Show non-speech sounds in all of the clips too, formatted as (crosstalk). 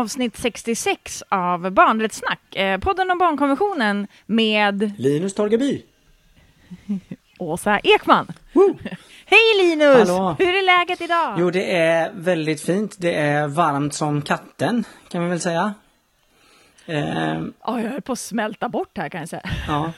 avsnitt 66 av Barnrättssnack. Eh, podden om barnkonventionen med Linus Torgeby. (laughs) Åsa Ekman. (laughs) Hej Linus! Hallå. Hur är läget idag? Jo, det är väldigt fint. Det är varmt som katten, kan vi väl säga. Ehm, Ja, jag höll på att smälta bort här kan jag säga. ja.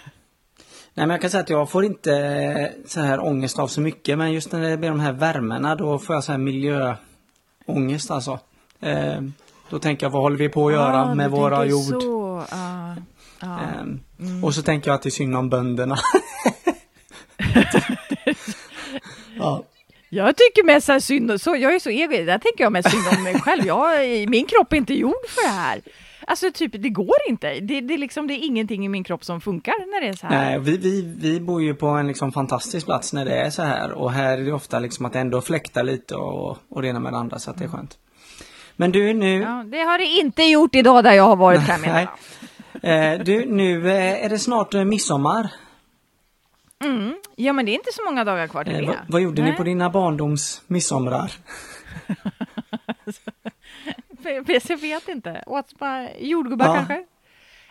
Nej, men jag kan säga att jag får inte så här ångest av så mycket, men just när det blir de här värmena, då får jag så här miljöångest alltså. Ehm, då tänker jag, vad håller vi på att göra Ah, med våra jord? Så. Ja, ja. Ehm, Och så tänker jag att det är synd om bönderna. (laughs) ja. Jag tycker mest så synd så, jag är så ego, där tänker jag mest synd om mig själv. Jag, min kropp är inte gjord för det här. Alltså typ, det går inte. Det, det, är liksom, det är ingenting i min kropp som funkar när det är så här. Nej, vi, vi, vi bor ju på en liksom fantastisk plats när det är så här och här är det ofta liksom att det ändå fläktar lite och, och det ena med det andra så att det är skönt. Men du nu, Ja, det har det inte gjort idag där jag har varit Nej. meddela. (laughs) eh, du nu eh, är det snart eh, midsommar. Mm. Ja, men det är inte så många dagar kvar till Eh, det. vad, vad gjorde ni Nej. på dina barndoms midsomrar? (laughs) Jag vet inte. Åt jordgubbar Ja. kanske?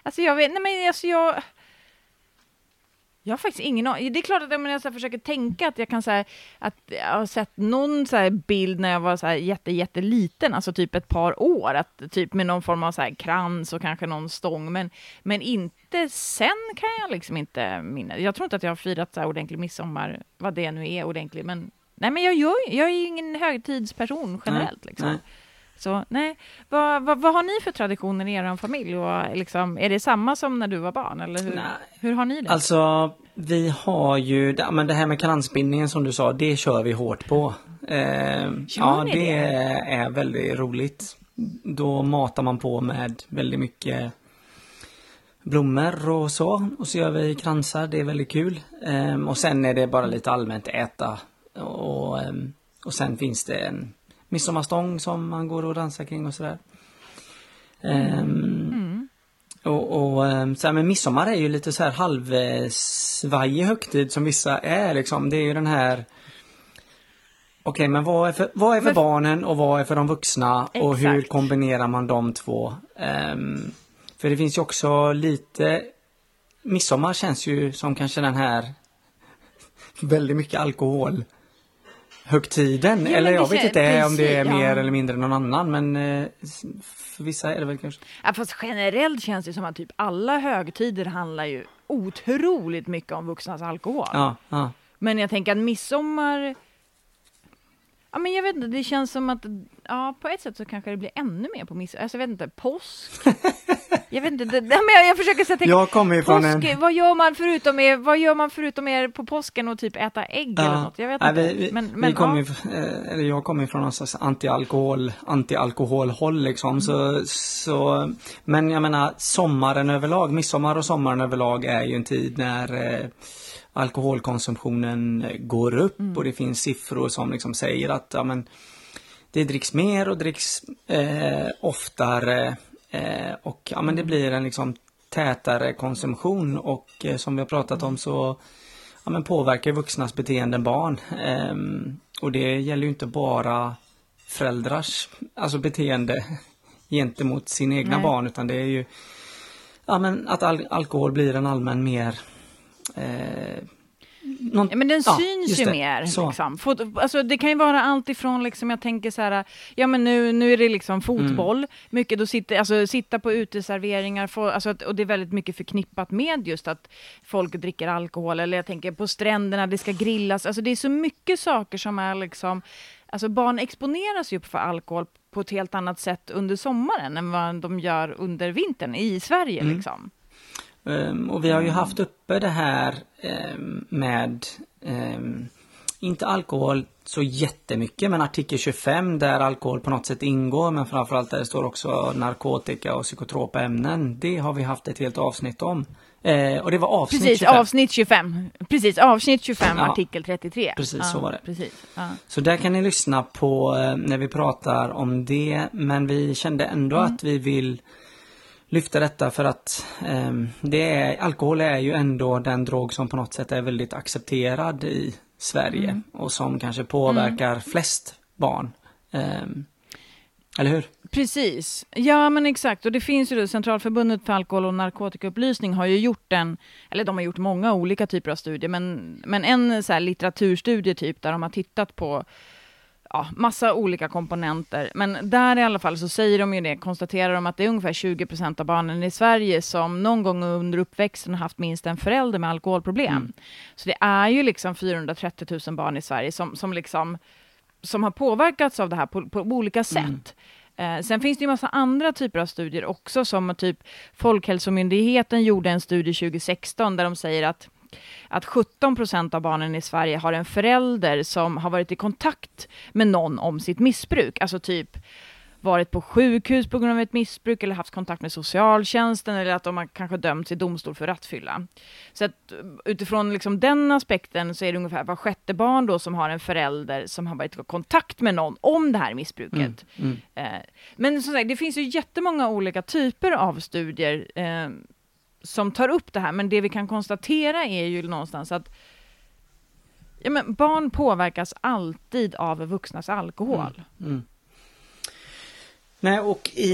Alltså jag vet, nej men alltså jag... Jag har faktiskt ingen aning. Det är klart att jag, jag så försöker tänka att jag kan säga att jag har sett någon så här bild när jag var så här jätte, jätteliten, alltså typ ett par år, att typ med någon form av så krans och kanske någon stång, men, men inte sen kan jag liksom inte minnas. Jag tror inte att jag har firat så här ordentlig midsommar, vad det nu är ordentligt, men nej, men jag, gör, jag är ju ingen högtidsperson generellt. liksom. nej. Så nej, vad, vad, vad har ni för traditioner i er familj? Och liksom, är det samma som när du var barn? Eller hur, Nej. hur har ni det? Alltså, vi har ju, men det här med kransbindningen som du sa, det kör vi hårt på. Eh, ja, det, det? är väldigt roligt. Då matar man på med väldigt mycket blommor och så. Och så gör vi kransar, det är väldigt kul. Eh, och sen är det bara lite allmänt äta. Och, och sen finns det en midsommarstång som man går och dansar kring och sådär. Ehm, och, och ehm, så här, men midsommar är ju lite så här halvsvajig högtid som vissa är liksom. Det är ju den här Okej, men vad är för, vad är för Men- barnen och vad är för de vuxna och hur Exakt. kombinerar man de två? Ehm, för det finns ju också lite Midsommar känns ju som kanske den här väldigt mycket alkohol högtiden. men eller jag vet inte om det är precis, mer ja. eller mindre någon annan men eh, för vissa är det väl kanske. Ja, fast generellt känns det som att typ alla högtider handlar ju otroligt mycket om vuxnas alkohol. Ja, ja. Men jag tänker att midsommar... Ja, men jag vet inte, det känns som att ja, på ett sätt så kanske det blir ännu mer på midsommar. Alltså, jag vet inte, påsk? (laughs) jag vet inte, det, men jag, jag försöker tänka, Jag kommer ju från påsk, en... vad, gör man förutom er, vad gör man förutom er på påsken och typ äta ägg eller något? Jag vet Nej, inte. vi, vi, men, vi men, kommer ja. ju, eh, eller jag kommer ju från någon slags anti-alkohol, anti-alkoholhåll liksom. Mm. Så, så, men jag menar sommaren överlag, midsommar och sommaren överlag är ju en tid när eh, alkoholkonsumtionen går upp Mm. och det finns siffror som liksom säger att ja, men, det dricks mer och dricks eh, oftare eh, och ja, men det blir en liksom tätare konsumtion och eh, som vi har pratat om så ja, men påverkar vuxnas beteenden barn. Ehm, och det gäller ju inte bara föräldrars alltså beteende (laughs) gentemot sina egna Nej. barn utan det är ju ja, men att al- alkohol blir en allmän mer eh, någon, Ja, men den ja, syns ju det. mer. Liksom. Fot- alltså, det kan ju vara allt ifrån, liksom, jag tänker så här, ja men nu, nu är det liksom fotboll, Mm. mycket då sitter, alltså, sitta på uteserveringar, få, alltså, att, och det är väldigt mycket förknippat med just att folk dricker alkohol, eller jag tänker på stränderna, det ska grillas, alltså det är så mycket saker som är liksom, alltså barn exponeras ju för alkohol på ett helt annat sätt under sommaren än vad de gör under vintern i Sverige Mm. liksom. Ehm, och vi har ju haft uppe det här ehm, med ehm, inte alkohol så jättemycket men artikel 25 där alkohol på något sätt ingår men framförallt där det står också narkotika och psykotropa ämnen. Det har vi haft ett helt avsnitt om. Eh, och det var avsnitt Precis, 25. avsnitt 25. Precis, avsnitt 25, Ja. artikel 33. Precis, ja, så var det. Precis, ja. Så där kan ni lyssna på eh, när vi pratar om det. Men vi kände ändå Mm. att vi vill lyfta detta för att ehm, det är, alkohol är ju ändå den drog som på något sätt är väldigt accepterad i Sverige Mm. och som kanske påverkar flest barn. Ehm, Eller hur? Precis. Ja, men exakt. Och det finns ju då, Centralförbundet för alkohol och narkotikaupplysning har ju gjort en, eller de har gjort många olika typer av studier, men, men en så litteraturstudie typ där de har tittat på ja, massa olika komponenter. Men där i alla fall så säger de ju det, konstaterar de att det är ungefär 20 procent av barnen i Sverige som någon gång under uppväxten har haft minst en förälder med alkoholproblem. Mm. Så det är ju liksom 430 000 barn i Sverige som, som liksom som har påverkats av det här på, på olika sätt. Mm. Eh, sen finns det ju massa andra typer av studier också, som typ Folkhälsomyndigheten gjorde en studie 2016 där de säger att att 17 procent av barnen i Sverige har en förälder som har varit i kontakt med någon om sitt missbruk. Alltså typ varit på sjukhus på grund av ett missbruk eller haft kontakt med socialtjänsten eller att de har kanske dömts i domstol för rattfylla. Så att utifrån liksom den aspekten så är det ungefär var sjätte barn då som har en förälder som har varit i kontakt med någon om det här missbruket. Mm, mm. Eh, men som sagt, det finns ju jättemånga olika typer av studier eh, som tar upp det här, men det vi kan konstatera är ju någonstans att ja, men barn påverkas alltid av vuxnas alkohol. Mm, mm. Nej, och i,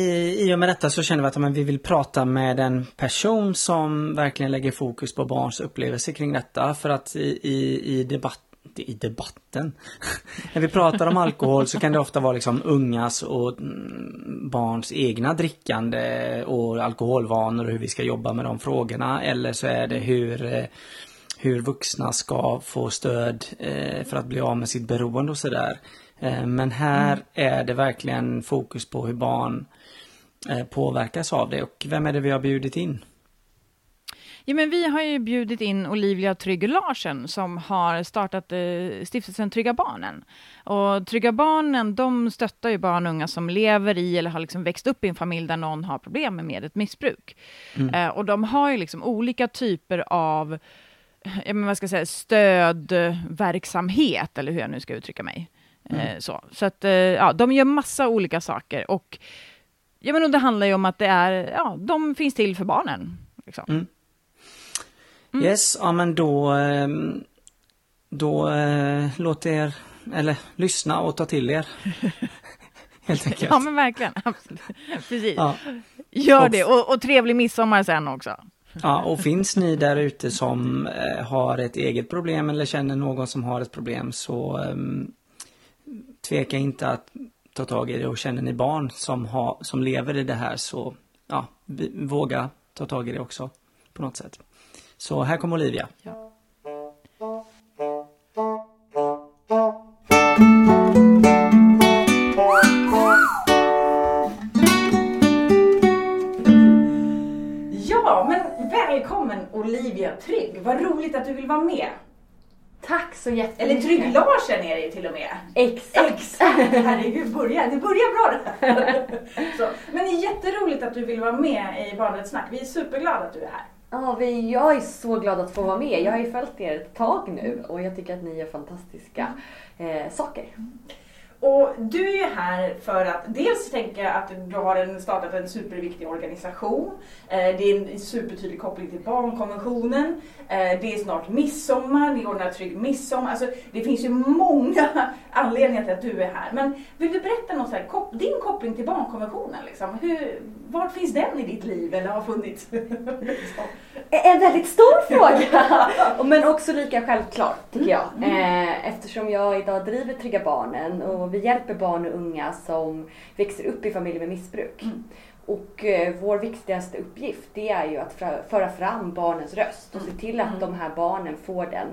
i och med detta så känner vi att men, vi vill prata med en person som verkligen lägger fokus på barns upplevelser kring detta. För att i, i, i debatt i debatten. (laughs) När vi pratar om alkohol så kan det ofta vara liksom ungas och mm, barns egna drickande och alkoholvanor och hur vi ska jobba med de frågorna. Eller så är det hur, eh, hur vuxna ska få stöd eh, för att bli av med sitt beroende och sådär. Eh, men här mm. är det verkligen fokus på hur barn påverkas av det och vem är det vi har bjudit in? Ja, men vi har ju bjudit in Olivia Trygg Larsen som har startat eh, stiftelsen Trygga Barnen. Och Trygga Barnen, de stöttar ju barn och unga som lever i eller har liksom växt upp i en familj där någon har problem med ett missbruk. Mm. Eh, och de har ju liksom olika typer av jag men vad ska jag säga, stödverksamhet, eller hur jag nu ska uttrycka mig. Mm. Eh, så så att, eh, ja, de gör massa olika saker. Och, ja, men det handlar ju om att det är, ja, de finns till för barnen. Liksom. Mm. Mm. Yes, ja men då ehm, då eh, låt er, eller lyssna och ta till er. (laughs) Helt enkelt. Ja men verkligen, (laughs) absolut. Precis. Ja. Gör och, det och, och trevlig midsommar sen också. Ja, och finns ni där ute som eh, har ett eget problem eller känner någon som har ett problem så eh, tveka inte att ta tag i det och känner ni barn som, har, som lever i det här så ja, våga ta tag i det också på något sätt. Så här kommer Olivia. Ja. Ja, men välkommen Olivia Trygg. Vad roligt att du vill vara med. Tack så jättemycket. Eller Trygg Larsen är det ju till och med. Exakt. Exakt. Herregud, börja, det börjar bra det här. Men det är jätteroligt att du vill vara med i Barnets snack. Vi är superglada att du är här. Ja, vi, jag är så glad att få vara med. Jag har ju följt er ett tag nu och jag tycker att ni gör fantastiska eh, saker. Och du är här för att dels tänka att du har startat en superviktig organisation. Eh, det är en supertydlig koppling till barnkonventionen. Eh, det är snart midsommar, ni ordnar trygg midsommar. Alltså, det finns ju många (laughs) anledningar till att du är här. Men vill du berätta något här, din koppling till barnkonventionen? Liksom? Hur, vart finns den i ditt liv eller har funnits? (laughs) en väldigt stor fråga! (laughs) Men också lika självklar tycker jag. Mm. Eh, eftersom jag idag driver Trygga Barnen och vi hjälper barn och unga som växer upp i familjer med missbruk. Mm. Och eh, vår viktigaste uppgift det är ju att föra fram barnens röst och se mm. till att mm. de här barnen får den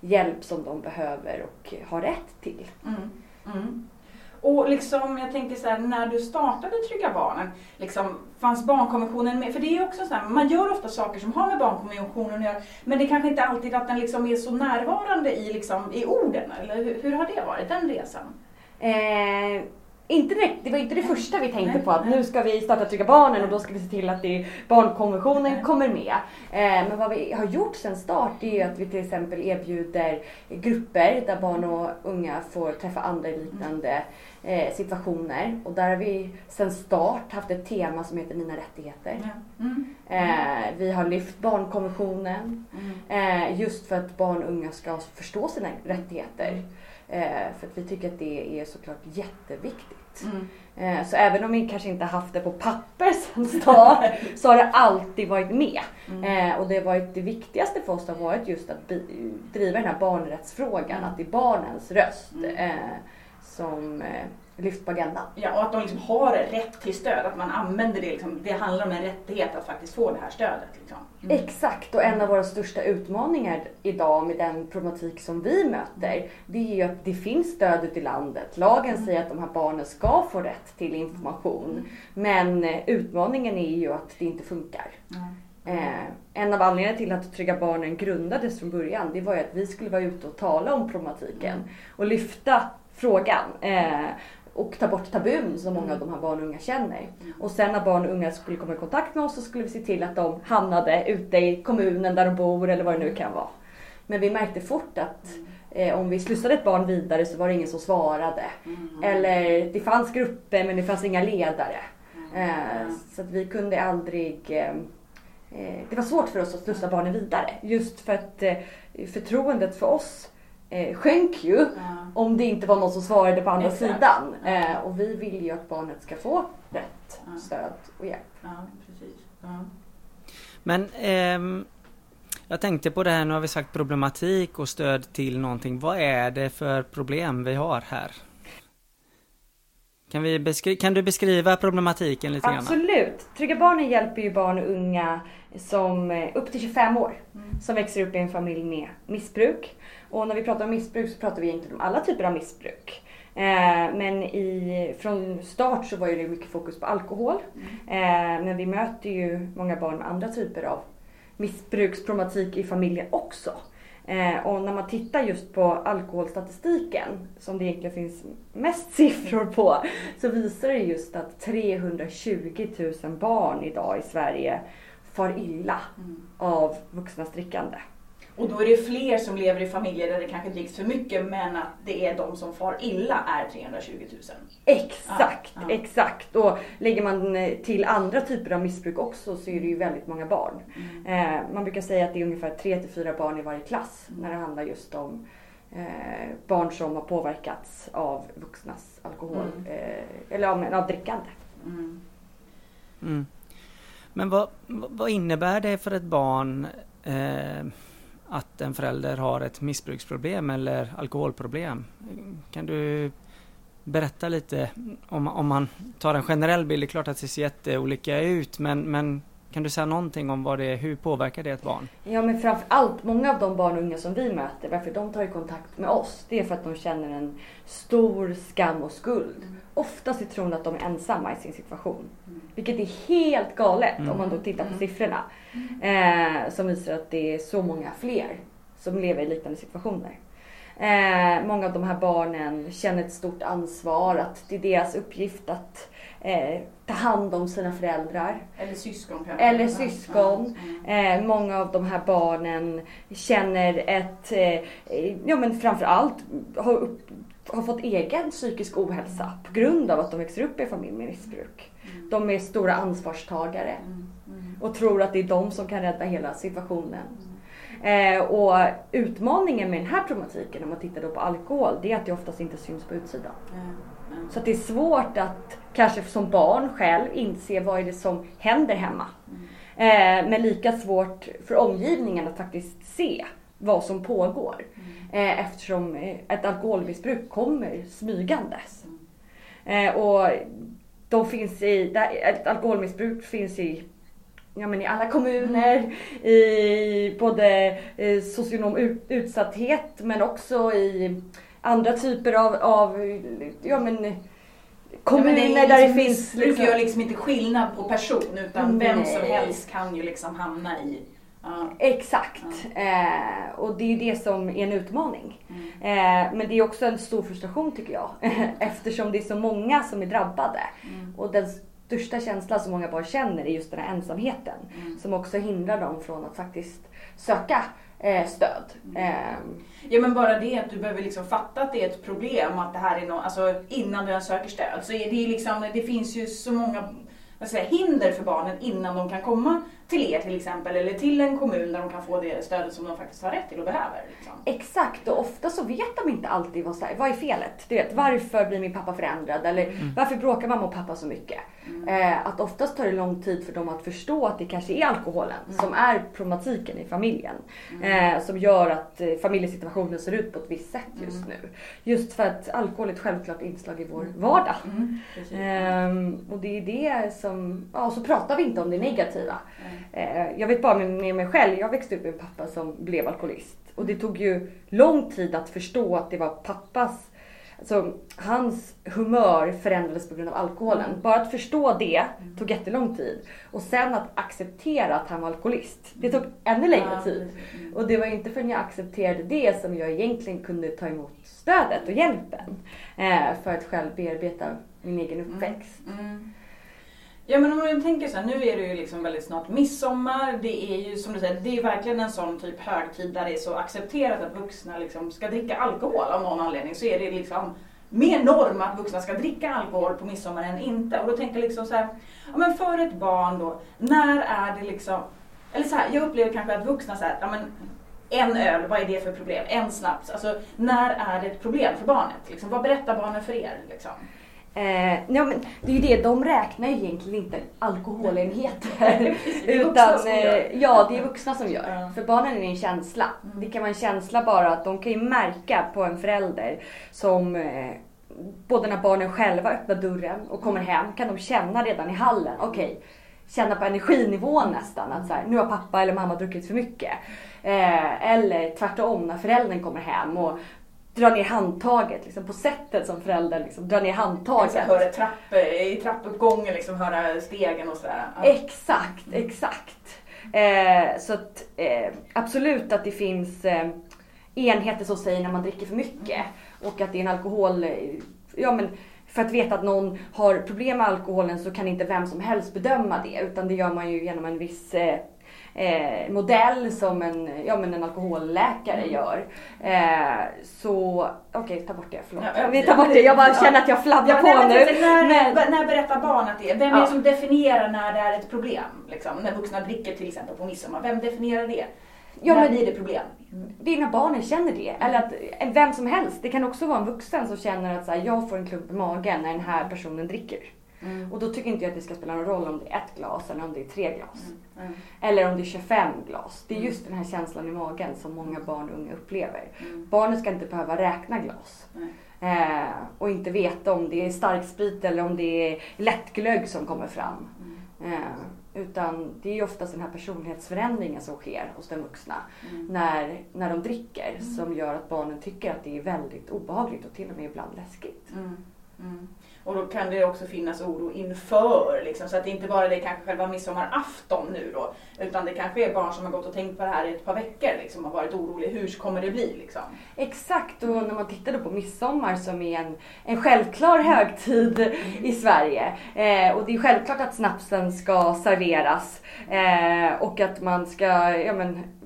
hjälp som de behöver och har rätt till. Mm. Mm. Och liksom, jag tänker så här, när du startade Trygga Barnen, liksom, fanns barnkonventionen med? För det är också så här, man gör ofta saker som har med barnkonventionen att göra, men det är kanske inte alltid att den liksom är så närvarande i, liksom, i orden. Eller hur, hur har det varit, den resan? Eh, inte direkt, det var inte det första vi tänkte på att nu ska vi starta Trygga Barnen och då ska vi se till att det, barnkonventionen kommer med. Eh, men vad vi har gjort sen start är att vi till exempel erbjuder grupper där barn och unga får träffa andra i liknande eh, situationer. Och där har vi sen start haft ett tema som heter Mina rättigheter. Mm. Eh, vi har lyft barnkonventionen mm. eh, just för att barn och unga ska förstå sina rättigheter. Eh, för att vi tycker att det är såklart jätteviktigt. sitt. Eh, Så även om vi kanske inte haft det på papper (laughs) sen start så har det alltid varit med. Eh, Och det varit det viktigaste för oss har varit just att driva den här barnrättsfrågan. Att det är barnens röst eh, som lyfts på agendan. Ja, och att de liksom har rätt till stöd, att man använder det. Liksom, det handlar om en rättighet att faktiskt få det här stödet. Liksom. Exakt, och en av våra största utmaningar idag med den problematik som vi möter, det är ju att det finns stöd ute i landet. Lagen säger att de här barnen ska få rätt till information. Men eh, utmaningen är ju att det inte funkar. Eh, en av anledningarna till att Trygga Barnen grundades från början, det var ju att vi skulle vara ute och tala om problematiken och lyfta frågan. Eh, och ta bort tabun som många av de här barn och unga känner. Och sen när barn och unga skulle komma i kontakt med oss så skulle vi se till att de hamnade ute i kommunen där de bor eller vad det nu kan vara. Men vi märkte fort att eh, om vi slussade ett barn vidare så var det ingen som svarade. Eller det fanns grupper men det fanns inga ledare. Eh, så att vi kunde aldrig eh, eh, det var svårt för oss att slussa barnen vidare. Just för att eh, förtroendet för oss eh, sjönk ju om det inte var någon som svarade på andra Exakt. sidan. Eh, och vi vill ju att barnet ska få rätt Ja. stöd och hjälp. Ja, precis. Ja. Men ehm, jag tänkte på det här, nu har vi sagt problematik och stöd till någonting. Vad är det för problem vi har här? Kan, vi beskri- kan du beskriva problematiken lite grann? Absolut. Trygga Barnen hjälper ju barn och unga som eh, upp till 25 år som växer upp i en familj med missbruk. Och när vi pratar om missbruk så pratar vi egentligen om alla typer av missbruk. Eh, men i, från start så var det mycket fokus på alkohol. Eh, men vi möter ju många barn med andra typer av missbruksproblematik i familjen också. Eh, och när man tittar just på alkoholstatistiken, som det egentligen finns mest (laughs) siffror på, så visar det just att 320 000 barn idag i Sverige far illa av vuxnas drickande. Och då är det fler som lever i familjer där det kanske dricks för mycket men att det är de som far illa är 320 000. Exakt, Ja, ja. exakt. Och lägger man eh, till andra typer av missbruk också så är det ju väldigt många barn. Eh, man brukar säga att det är ungefär 3-4 barn i varje klass när det handlar just om eh, barn som har påverkats av vuxnas alkohol eh, eller av, av drickande. Mm. Mm. Men vad, vad innebär det för ett barn eh, att en förälder har ett missbruksproblem eller alkoholproblem? Kan du berätta lite om, om man tar en generell bild? Det är klart att det ser jätteolika ut men, men kan du säga någonting om vad det är, hur påverkar det ett barn? Ja men framför allt många av de barn och unga som vi möter, varför de tar i kontakt med oss, det är för att de känner en stor skam och skuld. Oftast i tron att de är ensamma i sin situation. Vilket är helt galet om man då tittar på siffrorna. Eh, som visar att det är så många fler som lever i liknande situationer. Eh, många av de här barnen känner ett stort ansvar att det är deras uppgift att eh, ta hand om sina föräldrar. Eller syskon kanske. Eller syskon. mm. Eh, många av de här barnen känner ett, eh, ja men framförallt har, upp, har fått egen psykisk ohälsa på grund av att de växer upp i en familj med missbruk. De är stora ansvarstagare och tror att det är de som kan rädda hela situationen. Eh, och utmaningen med den här problematiken om man tittar då på alkohol, det är att det oftast inte syns på utsidan. Ja. Så att det är svårt att kanske som barn själv inse vad är det som händer hemma. Eh, men lika svårt för omgivningen att faktiskt se vad som pågår. Eh, eftersom eh, ett alkoholmissbruk kommer smygandes. Eh, och de finns i, ett alkoholmissbruk finns i Ja, men i alla kommuner, i både eh, socionom utsatthet men också i andra typer av, av ja, men, kommuner Ja, men är där det liksom, finns... Missbruk gör liksom inte skillnad på person utan vem som Nej. helst kan ju liksom hamna i... Ja. Exakt. Eh, och det är ju det som är en utmaning. Eh, men det är också en stor frustration tycker jag. (laughs) Eftersom det är så många som är drabbade. Och den största känslan som många barn känner är just den här ensamheten. Som också hindrar dem från att faktiskt söka eh, stöd. Eh, Ja men bara det att du behöver liksom fatta att det är ett problem att det här är något, alltså innan du ens söker stöd. Så det, liksom, det finns ju så många säga, hinder för barnen innan de kan komma till er till exempel eller till en kommun där de kan få det stödet som de faktiskt har rätt till och behöver. Liksom. Exakt och ofta så vet de inte alltid vad, här, vad är felet. Du vet, varför blir min pappa förändrad eller varför bråkar mamma och pappa så mycket. Eh, att oftast tar det lång tid för dem att förstå att det kanske är alkoholen som är problematiken i familjen. Eh, som gör att eh, familjesituationen ser ut på ett visst sätt just nu. Just för att alkohol är ett självklart inslag i vår vardag. Ehm, och det är det som, ja så pratar vi inte om det negativa. Eh, jag vet bara med, mig själv, jag växte upp med en pappa som blev alkoholist. Och det tog ju lång tid att förstå att det var pappas, alltså hans humör förändrades på grund av alkoholen. Bara att förstå det tog jättelång tid. Och sen att acceptera att han var alkoholist, det tog ännu längre tid. Mm. Och det var inte förrän jag accepterade det som jag egentligen kunde ta emot stödet och hjälpen. Eh, för att själv bearbeta min egen uppväxt. Mm. Ja men om man tänker så här, nu är det ju liksom väldigt snart midsommar. Det är ju som du säger, det är verkligen en sån typ högtid där det är så accepterat att vuxna liksom ska dricka alkohol av någon anledning. Så är det liksom mer norm att vuxna ska dricka alkohol på midsommar än inte. Och då tänker jag liksom så här, ja men för ett barn då, när är det liksom, eller så här, jag upplever kanske att vuxna så här, ja men en öl, vad är det för problem? En snaps. Alltså när är det ett problem för barnet? Liksom, vad berättar barnen för er? Liksom? Eh, ja, men det är ju det, de räknar ju egentligen inte alkoholenheter. Det utan, eh, ja, det är vuxna som gör. Ja. För barnen är det en känsla. Det kan vara en känsla bara att de kan ju märka på en förälder som eh, både när barnen själva öppnar dörren och kommer hem kan de känna redan i hallen, okej, känna på energinivån nästan att så här, nu har pappa eller mamma druckit för mycket. Eh, eller tvärtom när föräldern kommer hem och drar ner handtaget liksom, på sättet som föräldern liksom, drar ner handtaget. Jag höra trapp, i trappuppgången, liksom höra stegen och sådär. Ja. Exakt, exakt. Eh, så att, eh, absolut att det finns eh, enheter som säger när man dricker för mycket och att det är en alkohol, eh, ja men för att veta att någon har problem med alkoholen så kan inte vem som helst bedöma det utan det gör man ju genom en viss eh, eh, modell som en, ja, men en alkoholläkare gör. Eh, så okej, ta bort det, förlåt. Ja, Vi tar bort det, jag bara känner att jag fladdrar Ja, på nej, nu. när, Men- när berättar barn att det är? Vem är det som definierar när det är ett problem? Liksom? När vuxna dricker till exempel på midsommar. Vem definierar det? Ja, när men- blir det problem? Det är när barnen känner det. Eller att en- vem som helst. Det kan också vara en vuxen som känner att så här, jag får en klump i magen när den här personen dricker. Mm. Och då tycker inte jag att det ska spela någon roll om det är ett glas eller om det är tre glas. Mm. Eller om det är 25 glas. Det är just den här känslan i magen som många barn och unga upplever. Mm. Barnen ska inte behöva räkna glas. Eh, och inte veta om det är starksprit eller om det är lättglögg som kommer fram. Mm. Eh, utan det är ju oftast den här personlighetsförändringen som sker hos den vuxna Mm. när, när de dricker som gör att barnen tycker att det är väldigt obehagligt och till och med ibland läskigt. Mm. Mm. Och då kan det också finnas oro inför, liksom, så att det inte bara är kanske själva midsommarafton nu då, utan det kanske är barn som har gått och tänkt på det här i ett par veckor liksom, och varit oroliga. Hur kommer det bli? Liksom? Exakt, och när man tittar på midsommar som är en, en självklar högtid i Sverige. Eh, och det är självklart att snapsen ska serveras eh, och att man ska, ja men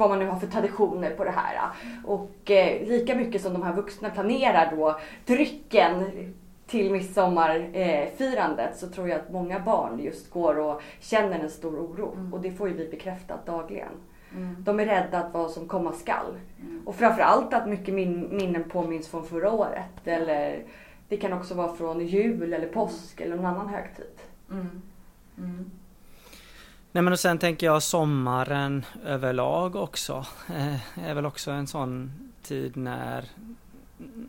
vad man nu har för traditioner på det här. Och eh, lika mycket som de här vuxna planerar då drycken till midsommarfirandet så tror jag att många barn just går och känner en stor oro. Och det får ju vi bekräftat dagligen. De är rädda att vad som komma skall. Och framförallt att mycket min, minnen påminns från förra året. Eller det kan också vara från jul eller påsk eller någon annan högtid. Mm. Nej men och sen tänker jag sommaren överlag också. Eh, är väl också en sån tid när,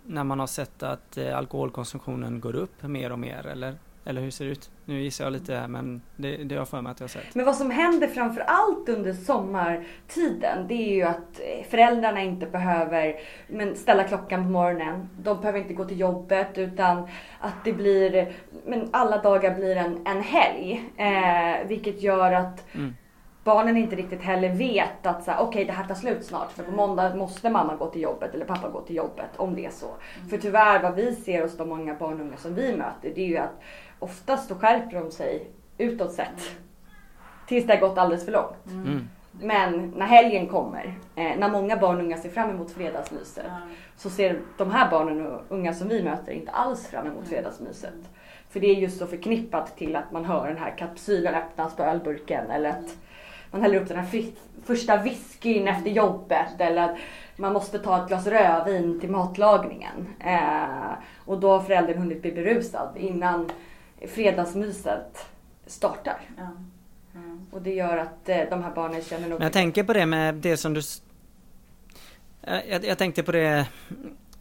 när man har sett att eh, alkoholkonsumtionen går upp mer och mer eller, eller hur ser det ut? Nu gissar jag lite men det, det har jag för mig att jag har sett. Men vad som händer framför allt under sommartiden det är ju att eh, föräldrarna inte behöver men, ställa klockan på morgonen. De behöver inte gå till jobbet utan att det blir, men alla dagar blir en, en helg. Eh, vilket gör att Mm. barnen inte riktigt heller vet att okej det här tar slut snart för på måndag måste mamma gå till jobbet eller pappa gå till jobbet om det är så. För tyvärr vad vi ser hos de många barn och unga som vi möter det är ju att oftast så skärper de sig utåt sett. Tills det har gått alldeles för långt. Mm. Men när helgen kommer, eh, när många barn och unga ser fram emot fredagsmyset, Ja. så ser de här barnen och unga som vi möter inte alls fram emot fredagsmyset. För det är just så förknippat till att man hör den här kapsylen öppnas på ölburken eller att man häller upp den här första whiskyn efter jobbet eller att man måste ta ett glas rödvin till matlagningen. Eh, och då har föräldern hunnit bli berusad innan fredagsmyset startar. Ja. Och det gör att eh, de här barnen känner nog... Men jag tänker på det med det som du... s- Jag, jag, tänkte på det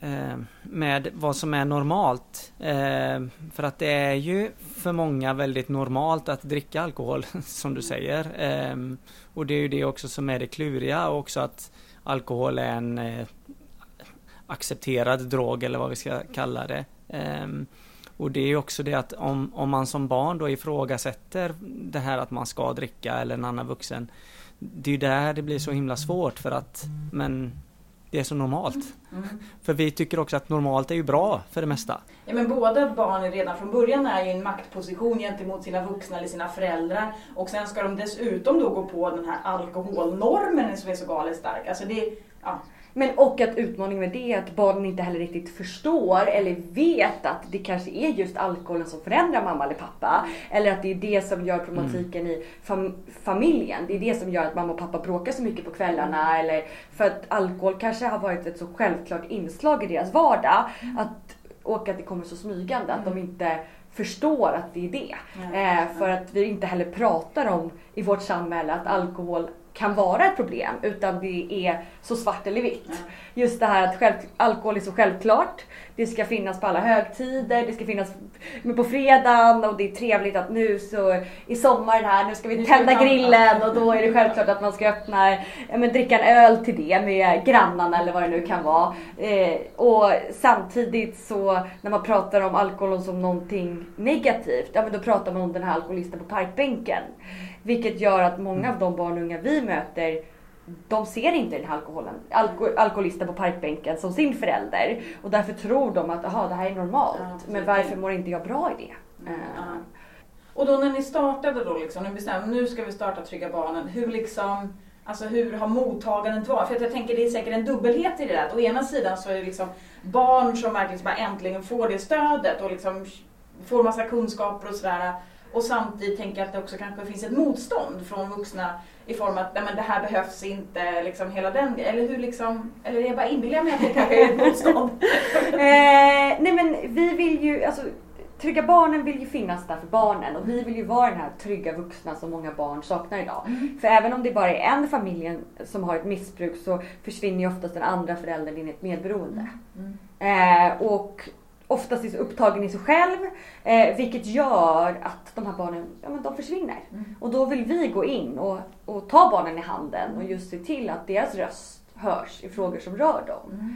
eh, med vad som är normalt. Eh, för att det är ju för många väldigt normalt att dricka alkohol, (laughs) som du säger. Eh, och det är ju det också som är det kluriga och också att alkohol är en eh, accepterad drog eller vad vi ska kalla det. Och det är ju också det att om, om man som barn då ifrågasätter det här att man ska dricka eller en annan vuxen. Det är ju där det blir så himla svårt för att men det är så normalt. Mm. För vi tycker också att normalt är ju bra för det mesta. Ja, men både att barnen redan från början är i en maktposition gentemot sina vuxna eller sina föräldrar och sen ska de dessutom då gå på den här alkoholnormen som är så galet stark. Alltså det, ja. Men och att utmaningen med det är att barnen inte heller riktigt förstår eller vet att det kanske är just alkoholen som förändrar mamma eller pappa. Eller att det är det som gör problematiken i fam- familjen. Det är det som gör att mamma och pappa bråkar så mycket på kvällarna. Eller för att alkohol kanske har varit ett så självklart inslag i deras vardag. Att, och att det kommer så smygande att de inte förstår att det är det. Eh, för att vi inte heller pratar om i vårt samhälle att alkohol kan vara ett problem utan det är så svart eller vitt. Just det här att själv, alkohol är så självklart. Det ska finnas på alla högtider, det ska finnas på fredagen och det är trevligt att nu så är sommaren här, nu ska vi tända grillen och då är det självklart att man ska öppna, men dricka en öl till det med grannarna eller vad det nu kan vara. Eh, och samtidigt så när man pratar om alkoholen som någonting negativt, ja men då pratar man om den här alkoholisten på parkbänken. Vilket gör att många av de barn och unga vi möter de ser inte den alkoholen, alko, alkoholisten på parkbänken som sin förälder. Och därför tror de att aha, det här är normalt. Ja, men varför mår inte jag bra i det? Ja. Eh, Och då när ni startade då liksom, ni bestämde nu ska vi starta Trygga Barnen. Hur liksom, alltså hur har mottagandet varit? För jag tänker det är säkert en dubbelhet i det där. Att å ena sidan så är det liksom barn som verkligen bara äntligen får det stödet och liksom får massa kunskaper och sådär. Och samtidigt tänker jag att det också kanske finns ett motstånd från vuxna i form av att Nej, men det här behövs inte, liksom hela den. Eller hur liksom, eller är jag bara inbillar mig att det kanske är ett (laughs) motstånd? Eh, nej men vi vill ju, alltså Trygga Barnen vill ju finnas där för barnen och vi vill ju vara den här trygga vuxna som många barn saknar idag. För även om det bara är en familj som har ett missbruk så försvinner ju oftast den andra föräldern in i ett medberoende. Eh, och oftast är så upptagen i sig själv eh, vilket gör att de här barnen ja, men de försvinner. Och då vill vi gå in och, och ta barnen i handen och just se till att deras röst hörs i frågor som rör dem.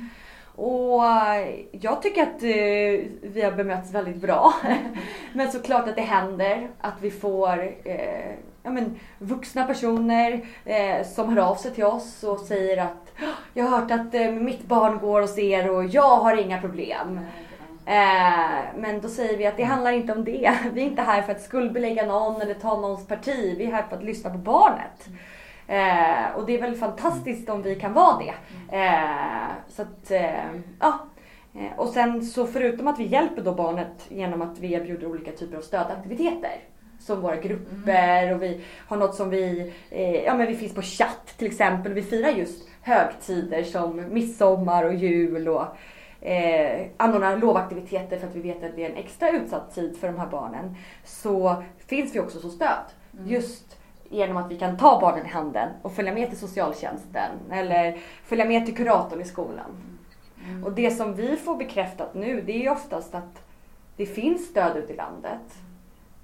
Och eh, jag tycker att eh, vi har bemötts väldigt bra. (laughs) men såklart att det händer att vi får eh, ja, men, vuxna personer eh, som hör av sig till oss och säger att "Ah, jag har hört att eh, mitt barn går hos er och jag har inga problem. Eh, men då säger vi att det handlar inte om det. (laughs) Vi är inte här för att skuldbelägga någon eller ta någons parti. Vi är här för att lyssna på barnet. Eh, och det är väl fantastiskt om vi kan vara det. Eh, så att, eh, ja. Eh, Och sen så förutom att vi hjälper då barnet genom att vi erbjuder olika typer av stödaktiviteter. Som våra grupper och vi har något som vi, eh, ja men vi finns på chatt till exempel. Vi firar just högtider som midsommar och jul och eh, anordnar lovaktiviteter för att vi vet att det är en extra utsatt tid för de här barnen. Så finns vi också som stöd. Just genom att vi kan ta barnen i handen och följa med till socialtjänsten eller följa med till kuratorn i skolan. Och det som vi får bekräftat nu det är ju oftast att det finns stöd ute i landet.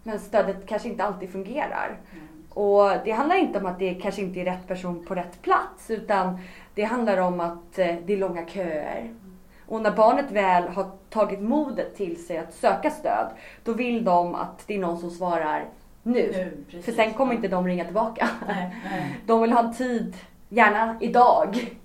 Men stödet kanske inte alltid fungerar. Och det handlar inte om att det kanske inte är rätt person på rätt plats utan det handlar om att eh, det är långa köer. Och när barnet väl har tagit modet till sig att söka stöd då vill de att det är någon som svarar nu. Nu, precis. För sen kommer inte de ringa tillbaka. Nej, nej. (laughs) De vill ha en tid, gärna idag.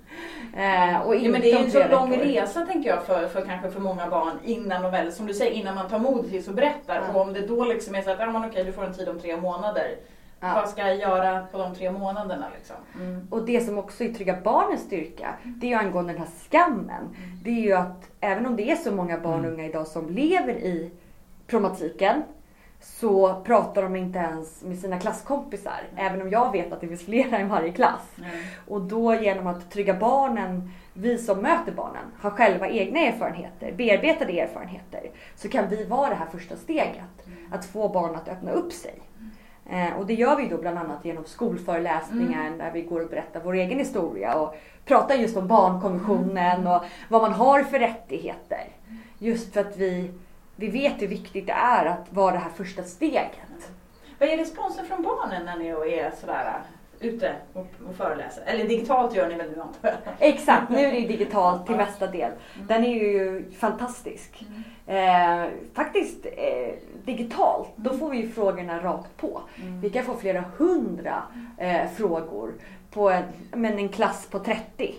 Eh, och Ja, men det är ju en så lång veckor. resa tänker jag för, för kanske för många barn innan de väl, som du säger, innan man tar mod till sig och berättar. Ja. Och om det då liksom är så att, ja men okej du får en tid om tre månader. Ja. Vad ska jag göra på de tre månaderna liksom? Mm. Och det som också är Trygga Barnens styrka, det är ju angående den här skammen. Det är ju att även om det är så många barn och unga idag som lever i problematiken så pratar de inte ens med sina klasskompisar. Även om jag vet att det finns flera i varje klass. Mm. Och då genom att trygga barnen, vi som möter barnen, har själva egna erfarenheter, bearbetade erfarenheter, så kan vi vara det här första steget. Att få barn att öppna upp sig. Eh, och det gör vi då bland annat genom skolföreläsningar där vi går och berättar vår egen historia och pratar just om barnkonventionen och vad man har för rättigheter. Just för att vi, vi vet hur viktigt det är att vara det här första steget. Vad är responsen från barnen när ni är sådär äh, ute och, och föreläser? Eller digitalt gör ni väl nu antar jag? Exakt, nu är det digitalt till mesta del. Den är ju fantastisk. Eh, faktiskt eh, digitalt, då får vi ju frågorna rakt på. Vi kan få flera hundra eh, frågor på en, men en klass på 30.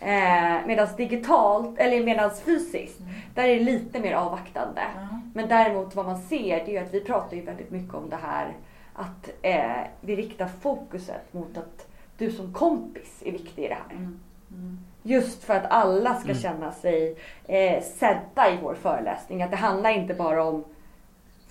Eh, Medan digitalt, eller medan fysiskt, där är det lite mer avvaktande. Men däremot vad man ser det är ju att vi pratar ju väldigt mycket om det här att eh, vi riktar fokuset mot att du som kompis är viktig i det här. Just för att alla ska känna sig eh, sedda i vår föreläsning. Att det handlar inte bara om,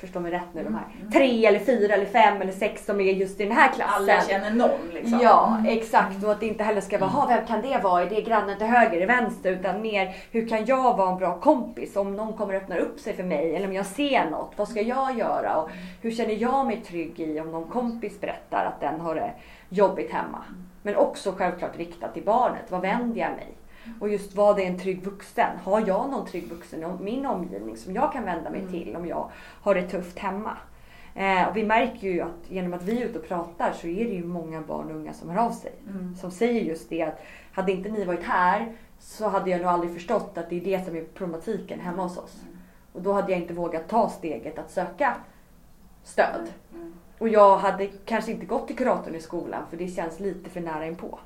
förstå mig rätt nu, de här tre eller fyra eller fem eller sex som är just i den här klassen. Alla känner någon liksom. Ja, exakt. Och att det inte heller ska vara, "Ha, vem kan det vara? Är det grannen till höger, eller vänster? Utan mer, hur kan jag vara en bra kompis? Om någon kommer öppna upp sig för mig eller om jag ser något, vad ska jag göra? Och hur känner jag mig trygg i om någon kompis berättar att den har det jobbigt hemma? Men också självklart riktat till barnet. Vad vänder jag mig? Och just vad är en trygg vuxen? Har jag någon trygg vuxen i min omgivning som jag kan vända mig till om jag har det tufft hemma? Eh, och vi märker ju att genom att vi är ute och pratar så är det ju många barn och unga som hör av sig. Som säger just det att hade inte ni varit här så hade jag nog aldrig förstått att det är det som är problematiken hemma hos oss. Och då hade jag inte vågat ta steget att söka stöd. Och jag hade kanske inte gått till kuratorn i skolan för det känns lite för nära inpå.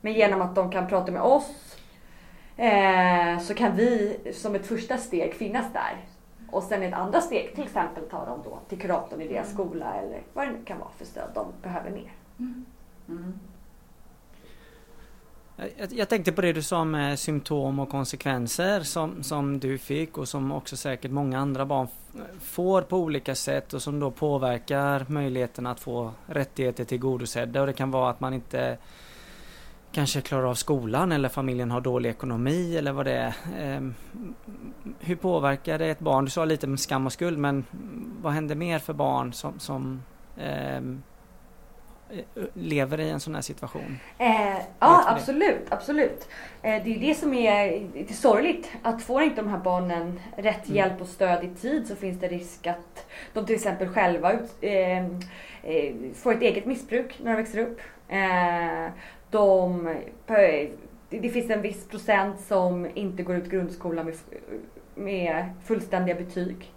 Men genom att de kan prata med oss eh, så kan vi som ett första steg finnas där. Och sen ett andra steg till exempel ta dem då till kuratorn i deras skola eller vad det nu kan vara för stöd de behöver mer. Jag, jag tänkte på det du sa med symptom och konsekvenser som, som du fick och som också säkert många andra barn får på olika sätt och som då påverkar möjligheten att få rättigheter tillgodosedda och det kan vara att man inte kanske klarar av skolan eller familjen har dålig ekonomi eller vad det är. Ehm, Hur påverkar det ett barn? Du sa lite om skam och skuld men vad händer mer för barn som, som ehm, eh, lever i en sån här situation? Eh, ja, det? absolut. absolut. Eh, det är det som är lite sorgligt. Att får inte de här barnen rätt Mm. hjälp och stöd i tid så finns det risk att de till exempel själva ut, eh, eh, får ett eget missbruk när de växer upp. Eh, de, det finns en viss procent som inte går ut grundskolan med, med fullständiga betyg.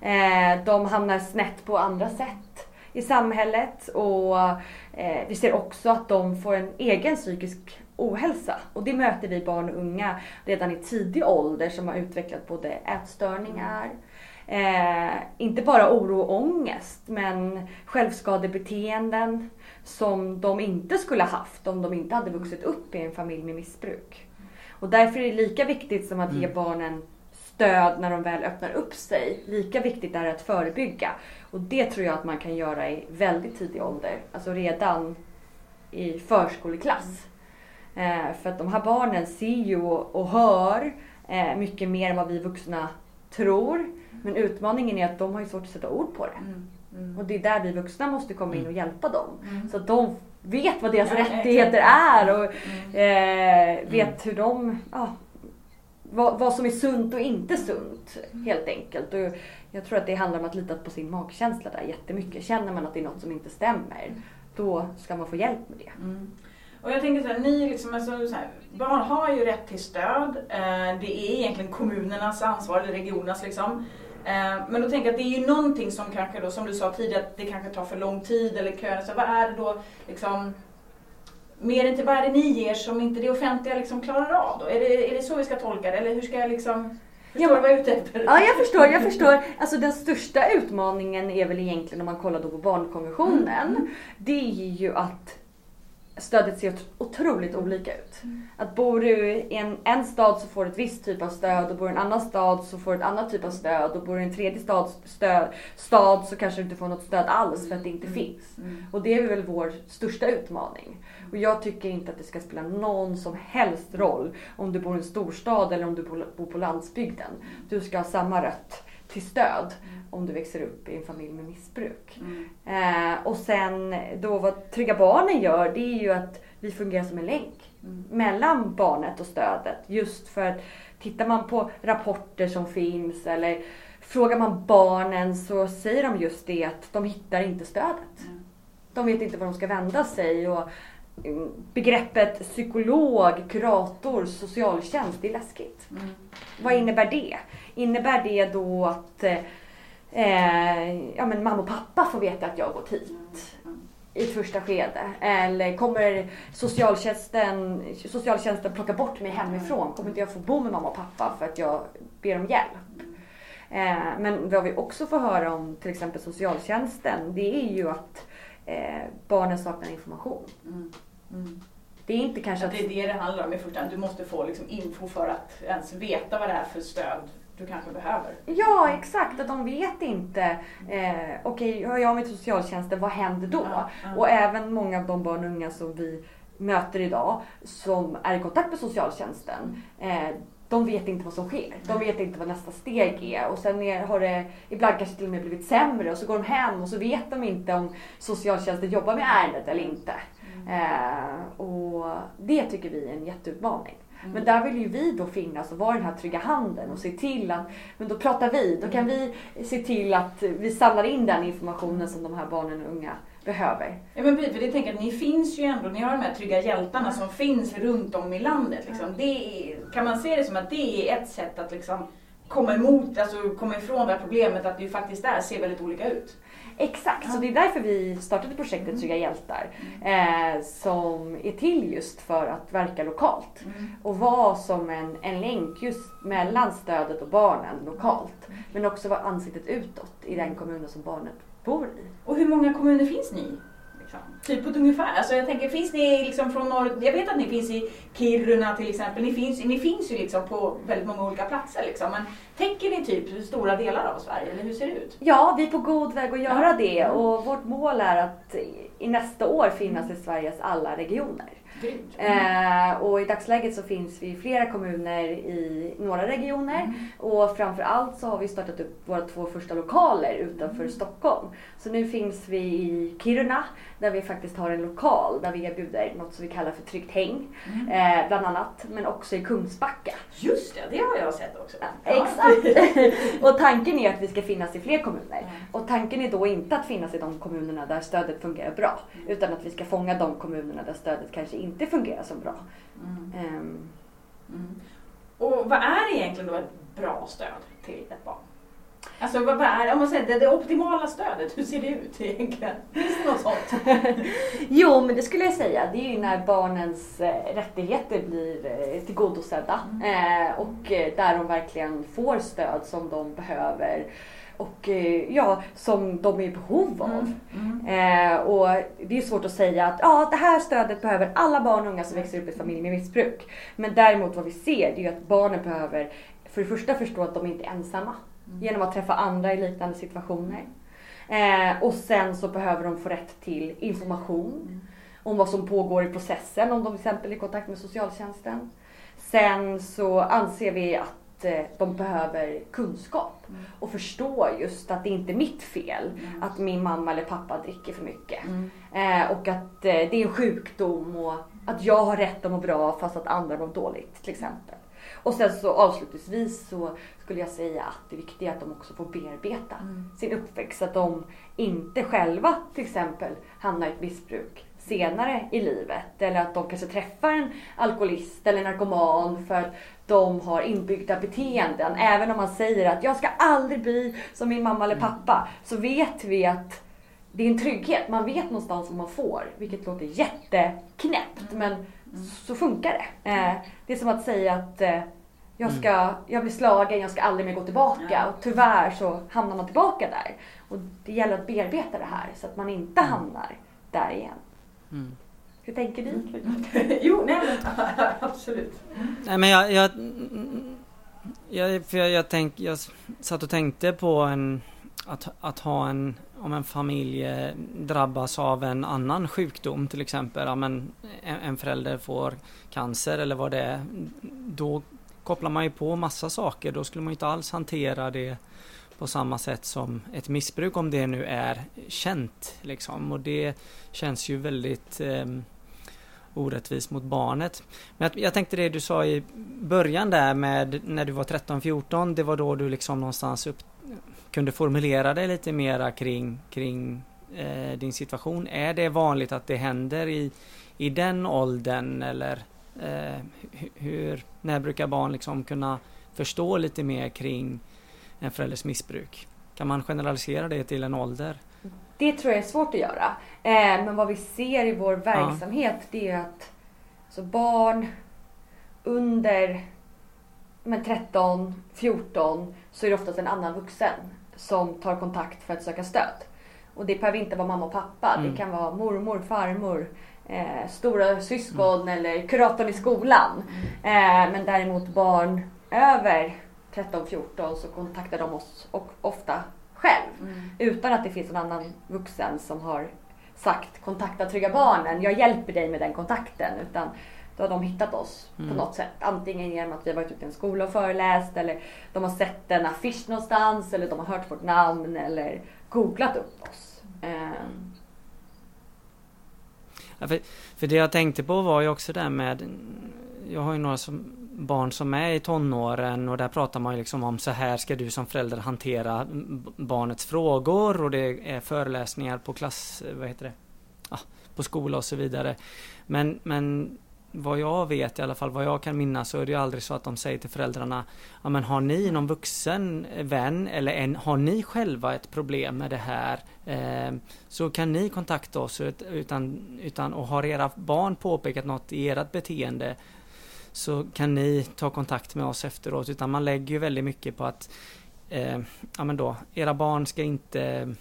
Eh, de hamnar snett på andra sätt i samhället och eh, vi ser också att de får en egen psykisk ohälsa. Och det möter vi barn och unga redan i tidig ålder som har utvecklat både ätstörningar, eh, inte bara oro och ångest, men självskadebeteenden som de inte skulle ha haft om de inte hade vuxit upp i en familj med missbruk. Och därför är det lika viktigt som att ge barnen stöd när de väl öppnar upp sig. Lika viktigt är det att förebygga. Och det tror jag att man kan göra i väldigt tidig ålder. Alltså redan i förskoleklass. Eh, för att de här barnen ser ju och, och hör eh, mycket mer än vad vi vuxna tror. Men utmaningen är att de har ju svårt att sätta ord på det. Och det är där vi vuxna måste komma in och hjälpa dem. Så att de vet vad deras Ja, rättigheter är och eh, vet hur de, ja, vad, vad som är sunt och inte sunt helt enkelt. Och jag tror att det handlar om att lita på sin magkänsla där jättemycket. Känner man att det är något som inte stämmer, då ska man få hjälp med det. Och jag tänker så här, ni liksom, alltså, så här, barn har ju rätt till stöd. Eh, det är egentligen kommunernas ansvar, eller regionernas liksom. Eh, men då tänker jag att det är ju någonting som kanske då, som du sa tidigare, att det kanske tar för lång tid eller köer. Så vad är det då liksom mer än till vad är det ni ger som inte det offentliga liksom klarar av då? Är det, är det så vi ska tolka det? Eller hur ska jag liksom... Förstår du vad jag är ute efter? Ja, jag förstår, jag förstår. Alltså den största utmaningen är väl egentligen om man kollar då på barnkonventionen. Det är ju att stödet ser otroligt olika ut. Att bor du i en, en stad så får du ett visst typ av stöd och bor du i en annan stad så får du ett annat typ av stöd och bor du i en tredje stad, stöd, stad så kanske du inte får något stöd alls för att det inte finns. Och det är väl vår största utmaning. Och jag tycker inte att det ska spela någon som helst roll om du bor i en storstad eller om du bor på landsbygden. Du ska ha samma rätt till stöd om du växer upp i en familj med missbruk. Mm. Eh, och sen då vad Trygga Barnen gör det är ju att vi fungerar som en länk Mm. mellan barnet och stödet. Just för att tittar man på rapporter som finns eller frågar man barnen så säger de just det att de hittar inte stödet. Mm. De vet inte var de ska vända sig. Och mm, begreppet psykolog, kurator, socialtjänst, det är läskigt. Mm. Vad innebär det? Innebär det då att eh, ja, men mamma och pappa får veta att jag har gått hit i ett första skede? Eller kommer socialtjänsten, socialtjänsten plocka bort mig hemifrån? Kommer inte jag få bo med mamma och pappa för att jag ber om hjälp? Eh, men vad vi också får höra om till exempel socialtjänsten det är ju att eh, barnen saknar information. Mm. Mm. Det är inte kanske Att att det är det det handlar om i första hand. Du måste få liksom info för att ens veta vad det är för stöd du kanske behöver. Ja, exakt. Att de vet inte. Eh, Okej, hör jag mig till socialtjänsten, vad händer då? Ja, ja. Och även många av de barn och unga som vi möter idag som är i kontakt med socialtjänsten. Eh, de vet inte vad som sker. De vet inte vad nästa steg är. Och sen är, har det ibland kanske till och med blivit sämre. Och så går de hem och så vet de inte om socialtjänsten jobbar med ärendet eller inte. Eh, och det tycker vi är en jätteutmaning. Men där vill ju vi då finnas och vara den här trygga handen och se till att, men då pratar vi, då kan vi se till att vi samlar in den informationen som de här barnen och unga behöver. Ja men precis, för det tänker jag ni finns ju ändå, ni har de här trygga hjältarna som finns runt om i landet. Liksom. Det är, kan man se det som att det är ett sätt att liksom komma emot, alltså komma ifrån det här problemet att det ju faktiskt är, ser väldigt olika ut. Exakt, så det är därför vi startade projektet Trygga hjältar. Eh, som är till just för att verka lokalt. Och vara som en, en länk just mellan stödet och barnen lokalt. Men också vara ansiktet utåt i den kommunen som barnet bor i. Och hur många kommuner finns ni i? Liksom? Typ på ett ungefär. Alltså jag tänker, finns ni liksom från norr... Jag vet att ni finns i Kiruna till exempel. Ni finns, ni finns ju liksom på väldigt många olika platser liksom. Men täcker ni typ stora delar av Sverige eller hur ser det ut? Ja, vi är på god väg att göra Ja. det och vårt mål är att i- nästa år finnas i Sveriges alla regioner. Eh, och i dagsläget så finns vi i flera kommuner i några regioner och framförallt så har vi startat upp våra två första lokaler utanför Stockholm. Så nu finns vi i Kiruna där vi faktiskt har en lokal där vi erbjuder något som vi kallar för tryggt häng eh, bland annat. Men också i Kungsbacka. Just det, det har jag sett också. Ja. Exakt! (laughs) och tanken är att vi ska finnas i fler kommuner. Och tanken är då inte att finnas i de kommunerna där stödet fungerar bra. Utan att vi ska fånga de kommunerna där stödet kanske inte fungerar så bra. Mm. Ehm, Mm. Och vad är egentligen då ett bra stöd till ett barn? Alltså vad är, om man säger det, det optimala stödet, hur ser det ut egentligen? Finns det något sånt? (laughs) Jo, men det skulle jag säga. Det är ju när barnens eh, rättigheter blir eh, tillgodosedda. Eh, och där de verkligen får stöd som de behöver. Och eh, ja, som de är i behov av. Eh, och det är svårt att säga att ja, det här stödet behöver alla barn och unga som växer upp i familj med missbruk. Men däremot vad vi ser det är att barnen behöver för det första förstå att de inte är ensamma. Genom att träffa andra i liknande situationer. Eh, och sen så behöver de få rätt till information om vad som pågår i processen, om de till exempel är i kontakt med socialtjänsten. Sen så anser vi att eh, de behöver kunskap och förstå just att det inte är mitt fel att min mamma eller pappa dricker för mycket. Eh, och att eh, det är en sjukdom och att jag har rätt att må bra fast att andra mår dåligt till exempel. Och sen så avslutningsvis så skulle jag säga att det viktiga är att de också får bearbeta sin uppväxt. Så att de inte själva till exempel hamnar i ett missbruk senare i livet. Eller att de kanske träffar en alkoholist eller narkoman för att de har inbyggda beteenden. Även om man säger att jag ska aldrig bli som min mamma eller pappa. Så vet vi att det är en trygghet. Man vet någonstans vad man får. Vilket låter jätteknäppt. Men så funkar det. Eh, det är som att säga att eh, jag, ska, jag blir slagen, jag ska aldrig mer gå tillbaka. Och tyvärr så hamnar man tillbaka där. Och det gäller att bearbeta det här så att man inte hamnar där igen. Mm. Hur tänker ni? (laughs) jo, nej men (laughs) absolut. Nej men jag, jag, jag, för jag, jag, tänk, jag satt och tänkte på en, att, att ha en, om en familj eh, drabbas av en annan sjukdom till exempel, ja, men en, en förälder får cancer eller vad det är, då kopplar man ju på massa saker, då skulle man inte alls hantera det på samma sätt som ett missbruk om det nu är känt. Liksom. Och det känns ju väldigt eh, orättvist mot barnet. Men jag, jag tänkte det du sa i början där med när du var 13-14, det var då du liksom någonstans upp, kunde formulera dig lite mera kring, kring eh, din situation. Är det vanligt att det händer i, i den åldern eller eh, hur, när brukar barn liksom kunna förstå lite mer kring en förälders missbruk? Kan man generalisera det till en ålder? Det tror jag är svårt att göra. Eh, men vad vi ser i vår verksamhet ja. det är att alltså barn under men 13, 14 så är det oftast en annan vuxen som tar kontakt för att söka stöd. Och det behöver inte vara mamma och pappa. Mm. Det kan vara mormor, farmor, eh, stora syskon mm. eller kuratorn i skolan. Eh, men däremot barn över 13-14 så kontaktar de oss och ofta själv. Mm. Utan att det finns en annan vuxen som har sagt kontakta Trygga Barnen, jag hjälper dig med den kontakten. Utan då har de hittat oss mm. på något sätt. Antingen genom att vi har varit ute i en skola och föreläst eller de har sett en affisch någonstans eller de har hört vårt namn eller googlat upp oss. Um. Ja, för, för det jag tänkte på var ju också det med Jag har ju några som, barn som är i tonåren och där pratar man ju liksom om så här ska du som förälder hantera barnets frågor och det är föreläsningar på klass, vad heter det? Ah, på skola och så vidare. Men, men vad jag vet i alla fall, vad jag kan minnas så är det ju aldrig så att de säger till föräldrarna Ja men har ni någon vuxen vän eller en, har ni själva ett problem med det här eh, Så kan ni kontakta oss utan, utan och har era barn påpekat något i ert beteende så kan ni ta kontakt med oss efteråt. Utan man lägger ju väldigt mycket på att eh, ja, men då, era barn ska inte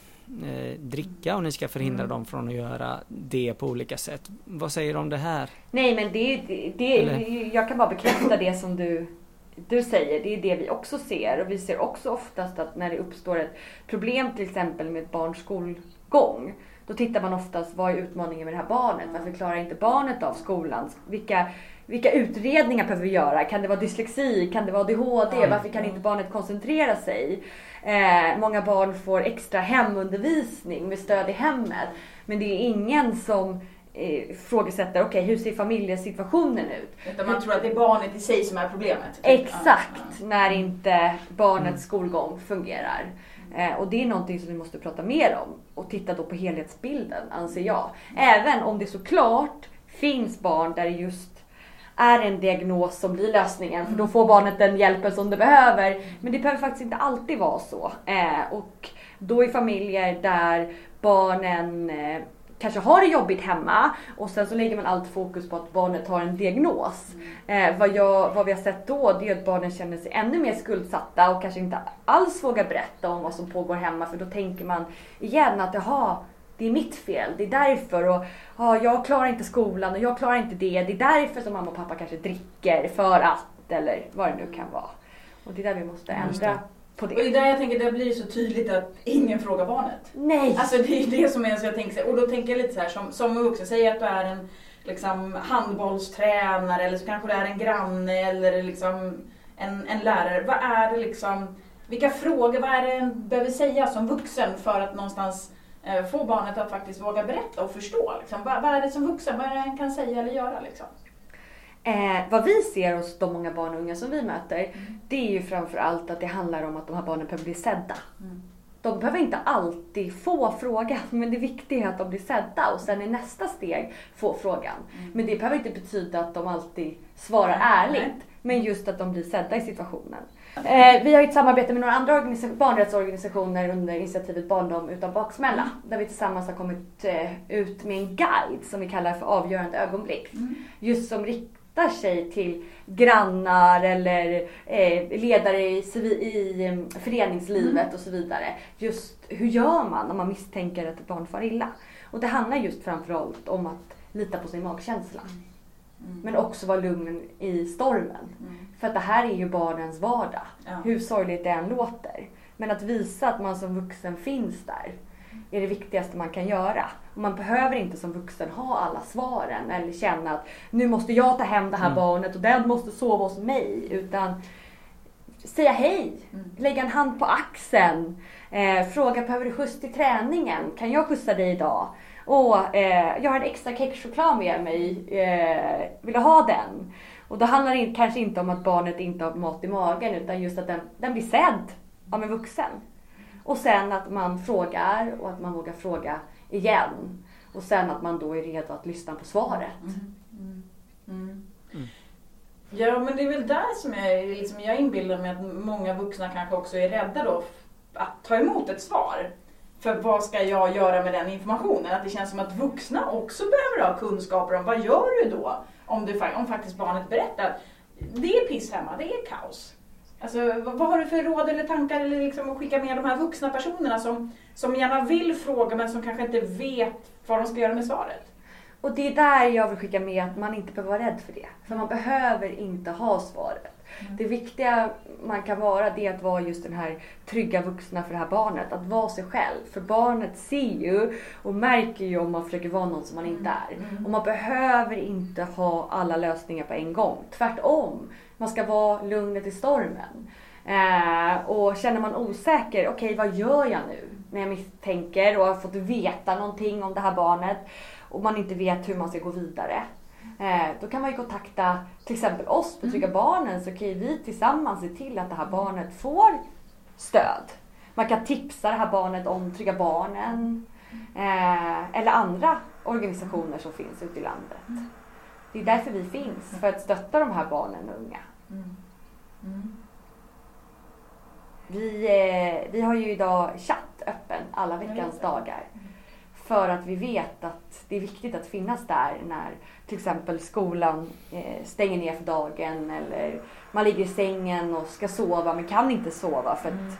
eh, dricka och ni ska förhindra mm. dem från att göra det på olika sätt. Vad säger du om det här? Nej men det, det, det jag kan bara bekräfta det som du du säger, det är det vi också ser. Och vi ser också oftast att när det uppstår ett problem till exempel med ett barns skolgång. Då tittar man oftast, vad är utmaningen med det här barnet? Varför klarar inte barnet av skolan? Vilka vilka utredningar behöver vi göra? Kan det vara dyslexi? Kan det vara ADHD? Mm. Varför kan inte barnet koncentrera sig? Eh, många barn får extra hemundervisning med stöd i hemmet. Men det är ingen som eh, ifrågasätter, okej okay, hur ser familjesituationen ut? Utan man tror att det är barnet i sig som är problemet? Typ. Exakt, ja. när inte barnets mm. skolgång fungerar. Eh, och det är någonting som vi måste prata mer om och titta då på helhetsbilden anser jag. Även om det såklart finns barn där just är en diagnos som blir lösningen. För då får barnet den hjälpen som det behöver. Men det behöver faktiskt inte alltid vara så. Eh, och då i familjer där barnen eh, kanske har det jobbigt hemma och sen så lägger man allt fokus på att barnet har en diagnos. Eh, vad, jag, vad vi har sett då det är att barnen känner sig ännu mer skuldsatta och kanske inte alls vågar berätta om vad som pågår hemma för då tänker man igen att jaha, det är mitt fel, det är därför. Och ja, jag klarar inte skolan och jag klarar inte det. Det är därför som mamma och pappa kanske dricker för att eller vad det nu kan vara. Och det är där vi måste ändra på det. Och det är där jag tänker, det blir så tydligt att ingen frågar barnet. Nej! Alltså det är det som är så jag tänker, och då tänker jag lite så här som, som vuxen, säg att du är en liksom, handbollstränare eller så kanske du är en granne eller liksom en, en lärare. Vad är det liksom, vilka frågor, vad är det en behöver säga som vuxen för att någonstans få barnet att faktiskt våga berätta och förstå. Liksom. Vad, vad, är det som vuxen, vad är det en kan säga eller göra? Liksom? Eh, vad vi ser hos de många barn och unga som vi möter, mm. det är ju framförallt att det handlar om att de här barnen behöver bli sedda. Mm. De behöver inte alltid få frågan, (laughs) men det viktiga är att de blir sedda och sen i nästa steg få frågan. Mm. Men det behöver inte betyda att de alltid svarar ärligt, men just att de blir sedda i situationen. Eh, vi har ett samarbete med några andra barnrättsorganisationer under initiativet Barndom utan baksmälla. Mm. Där vi tillsammans har kommit eh, ut med en guide som vi kallar för avgörande ögonblick. Mm. Just som riktar sig till grannar eller eh, ledare i, i um, föreningslivet mm. och så vidare. Just hur gör man om man misstänker att ett barn far illa? Och det handlar just framförallt om att lita på sin magkänsla. Mm. Men också vara lugn i stormen. Mm. För att det här är ju barnens vardag. Ja. Hur sorgligt det än låter. Men att visa att man som vuxen finns där är det viktigaste man kan göra. Och man behöver inte som vuxen ha alla svaren eller känna att nu måste jag ta hem det här Mm. barnet och den måste sova hos mig. Utan säga hej, Mm. lägga en hand på axeln, eh, fråga behöver du skjuts till träningen? Kan jag skjutsa dig idag? Åh, eh, jag har en extra kexchoklad med mig, eh, vill du ha den? Och då handlar det kanske inte om att barnet inte har mat i magen utan just att den, den blir sedd av en vuxen. Och sen att man frågar och att man vågar fråga igen. Och sen att man då är redo att lyssna på svaret. Mm. Mm. Ja, men det är väl där som jag, liksom, jag inbillar mig att många vuxna kanske också är rädda då att ta emot ett svar. För vad ska jag göra med den informationen? Att det känns som att vuxna också behöver ha kunskaper om vad gör du då? Om, du, om faktiskt barnet berättar att det är piss hemma, det är kaos. Alltså, vad, vad har du för råd eller tankar eller liksom att skicka med de här vuxna personerna som, som gärna vill fråga men som kanske inte vet vad de ska göra med svaret? Och det är där jag vill skicka med att man inte behöver vara rädd för det. För man behöver inte ha svaret. Det viktiga man kan vara det är att vara just den här trygga vuxna för det här barnet. Att vara sig själv. För barnet ser ju och märker ju om man försöker vara någon som man inte är. Och man behöver inte ha alla lösningar på en gång. Tvärtom. Man ska vara lugnet i stormen. Eh, och känner man osäker, okej vad gör jag nu? När jag misstänker och har fått veta någonting om det här barnet och man inte vet hur man ska gå vidare. Eh, då kan man ju kontakta till exempel oss på Trygga Barnen så kan ju vi tillsammans se till att det här barnet får stöd. Man kan tipsa det här barnet om Trygga Barnen eh, eller andra organisationer som finns ute i landet. Det är därför vi finns, för att stötta de här barnen och unga. Mm. Mm. Vi, eh, vi har ju idag chatt öppen alla veckans dagar. För att vi vet att det är viktigt att finnas där när till exempel skolan eh, stänger ner för dagen eller man ligger i sängen och ska sova men kan inte sova för att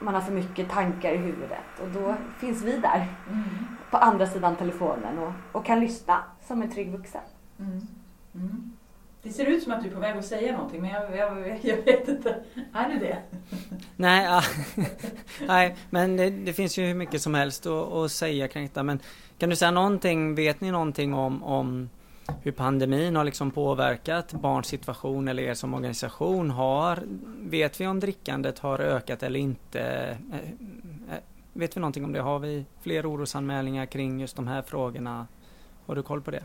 man har för mycket tankar i huvudet. Och då finns vi där Mm. på andra sidan telefonen och, och kan lyssna som en trygg vuxen. Mm. Mm. Det ser ut som att du är på väg att säga någonting men jag, jag, jag vet inte. Är du det? Nej, ja. (laughs) Nej men det, det finns ju hur mycket som helst att, att säga kring detta. Men kan du säga någonting, vet ni någonting om, om hur pandemin har liksom påverkat barns situation eller er som organisation? Har, vet vi om drickandet har ökat eller inte? Eh, eh, vet vi någonting om det? Har vi fler orosanmälningar kring just de här frågorna? Har du koll på det?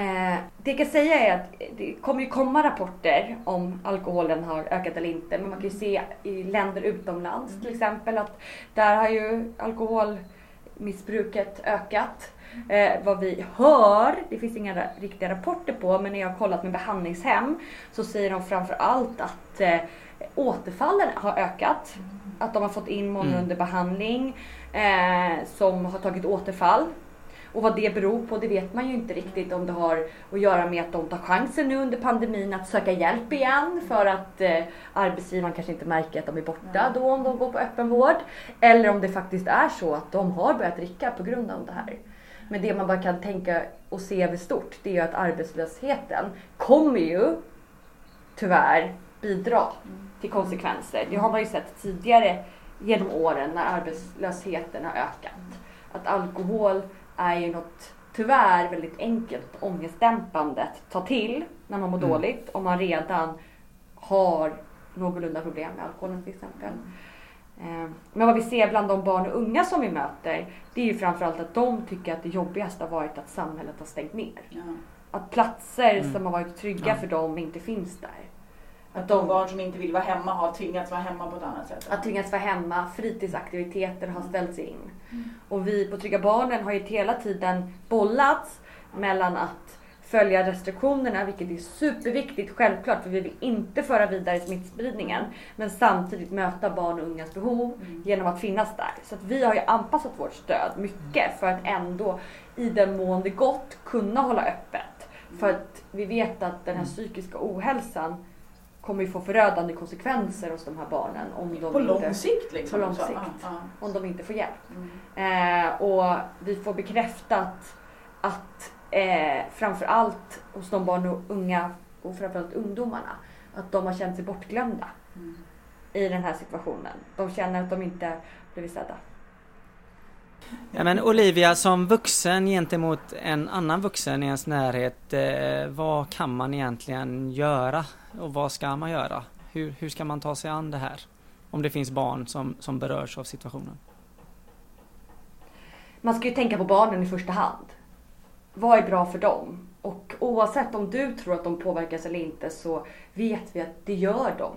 Eh, det jag kan säga är att det kommer ju komma rapporter om alkoholen har ökat eller inte. Men man kan ju se i länder utomlands till exempel att där har ju alkoholmissbruket ökat. Eh, vad vi hör, det finns inga riktiga rapporter på, men när jag har kollat med behandlingshem så säger de framför allt att eh, återfallen har ökat. Att de har fått in många Mm. under behandling eh, som har tagit återfall. Och vad det beror på det vet man ju inte riktigt om det har att göra med att de tar chansen nu under pandemin att söka hjälp igen för att eh, arbetsgivaren kanske inte märker att de är borta då om de går på öppenvård. Eller om det faktiskt är så att de har börjat dricka på grund av det här. Men det man bara kan tänka och se över stort det är ju att arbetslösheten kommer ju tyvärr bidra till konsekvenser. Det har man ju sett tidigare genom åren när arbetslösheten har ökat. Att alkohol är ju något tyvärr väldigt enkelt ångestdämpande att ta till när man mår Mm. dåligt om man redan har någorlunda problem med alkoholen till exempel. Eh, Men vad vi ser bland de barn och unga som vi möter det är ju framförallt att de tycker att det jobbigaste har varit att samhället har stängt ner. Ja. Att platser Mm. som har varit trygga Ja. för dem inte finns där. Att de barn som inte vill vara hemma har tvingats vara hemma på ett annat sätt. Att tvingas vara hemma, fritidsaktiviteter har ställts in. Och vi på Trygga Barnen har ju hela tiden bollats mellan att följa restriktionerna, vilket är superviktigt självklart för vi vill inte föra vidare smittspridningen. Men samtidigt möta barn och ungas behov genom att finnas där. Så att vi har ju anpassat vårt stöd mycket för att ändå i den mån det gått kunna hålla öppet. För att vi vet att den här psykiska ohälsan kommer ju få förödande konsekvenser hos de här barnen om de, på inte, lång sikt liksom. På lång Så, sikt. ja, om de inte får hjälp. Mm. Eh, och vi får bekräftat att eh, framförallt hos de barn och unga och framförallt ungdomarna, att de har känt sig bortglömda Mm. i den här situationen. De känner att de inte blivit sedda. Ja, men Olivia, som vuxen gentemot en annan vuxen i ens närhet, eh, vad kan man egentligen göra? Och vad ska man göra? Hur, hur ska man ta sig an det här? Om det finns barn som, som berörs av situationen. Man ska ju tänka på barnen i första hand. Vad är bra för dem? Och oavsett om du tror att de påverkas eller inte så vet vi att det gör de.